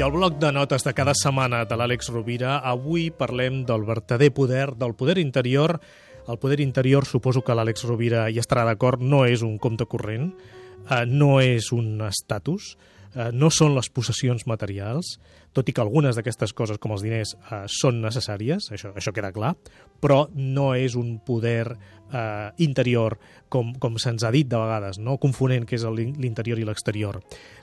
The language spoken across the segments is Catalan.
I al bloc de notes de cada setmana de l'Àlex Rovira, avui parlem del verdader poder, del poder interior. El poder interior, suposo que l'Àlex Rovira hi estarà d'acord, no és un compte corrent, eh, no és un estatus, eh, no són les possessions materials, tot i que algunes d'aquestes coses, com els diners, eh, són necessàries, això, això queda clar, però no és un poder eh, interior, com, com se'ns ha dit de vegades, no confonent què és l'interior i l'exterior.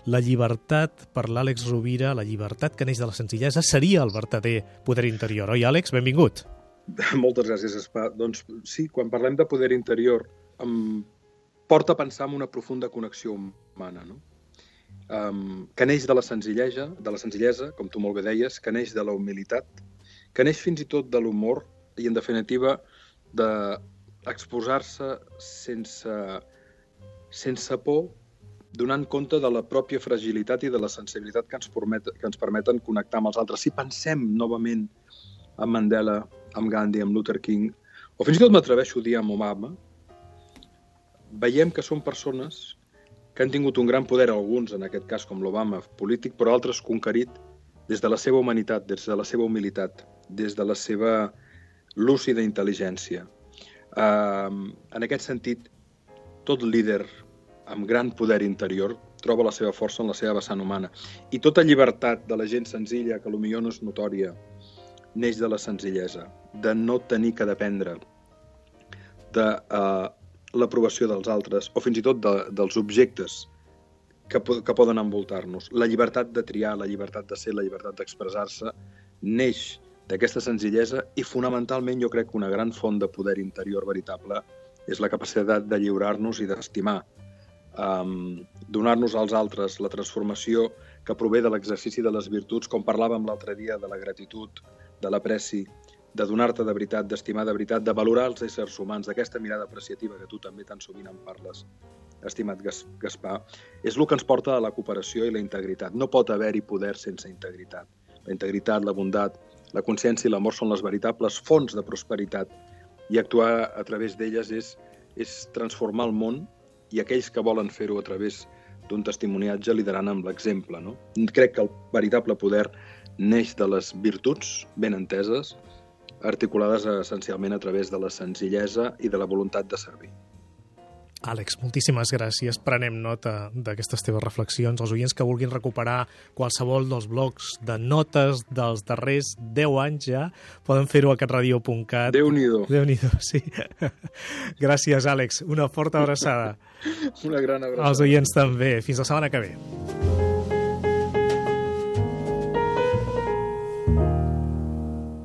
La llibertat, per l'Àlex Rovira, la llibertat que neix de la senzillesa, seria el verdader poder interior. Oi, Àlex? Benvingut. Moltes gràcies, Espa. Doncs sí, quan parlem de poder interior, em porta a pensar en una profunda connexió humana, no? um, que neix de la senzillesa, de la senzillesa, com tu molt bé deies, que neix de la humilitat, que neix fins i tot de l'humor i, en definitiva, d'exposar-se sense, sense por, donant compte de la pròpia fragilitat i de la sensibilitat que ens, permet, que ens permeten connectar amb els altres. Si pensem novament en Mandela, amb Gandhi, amb Luther King, o fins i tot m'atreveixo a dir amb Obama, veiem que són persones que han tingut un gran poder, alguns, en aquest cas com l'Obama, polític, però altres conquerit des de la seva humanitat, des de la seva humilitat, des de la seva lúcida intel·ligència. Uh, en aquest sentit, tot líder amb gran poder interior troba la seva força en la seva vessant humana. I tota llibertat de la gent senzilla, que potser no és notòria, neix de la senzillesa, de no tenir que dependre de uh, l'aprovació dels altres o fins i tot de, dels objectes que, que poden envoltar-nos. La llibertat de triar, la llibertat de ser, la llibertat d'expressar-se neix d'aquesta senzillesa i fonamentalment jo crec que una gran font de poder interior veritable és la capacitat de lliurar-nos i d'estimar, um, donar-nos als altres la transformació que prové de l'exercici de les virtuts, com parlàvem l'altre dia de la gratitud, de l'apreci, de donar-te de veritat, d'estimar de veritat, de valorar els éssers humans, d'aquesta mirada apreciativa que tu també tan sovint en parles, estimat Gaspar, és el que ens porta a la cooperació i la integritat. No pot haver-hi poder sense integritat. La integritat, la bondat, la consciència i l'amor són les veritables fonts de prosperitat i actuar a través d'elles és, és transformar el món i aquells que volen fer-ho a través d'un testimoniatge liderant amb l'exemple. No? Crec que el veritable poder neix de les virtuts ben enteses, articulades essencialment a través de la senzillesa i de la voluntat de servir. Àlex, moltíssimes gràcies. Prenem nota d'aquestes teves reflexions. Els oients que vulguin recuperar qualsevol dels blocs de notes dels darrers 10 anys ja poden fer-ho a catradio.cat. Déu-n'hi-do. déu nhi sí. gràcies, Àlex. Una forta abraçada. Una gran abraçada. Els oients també. Fins la setmana que ve.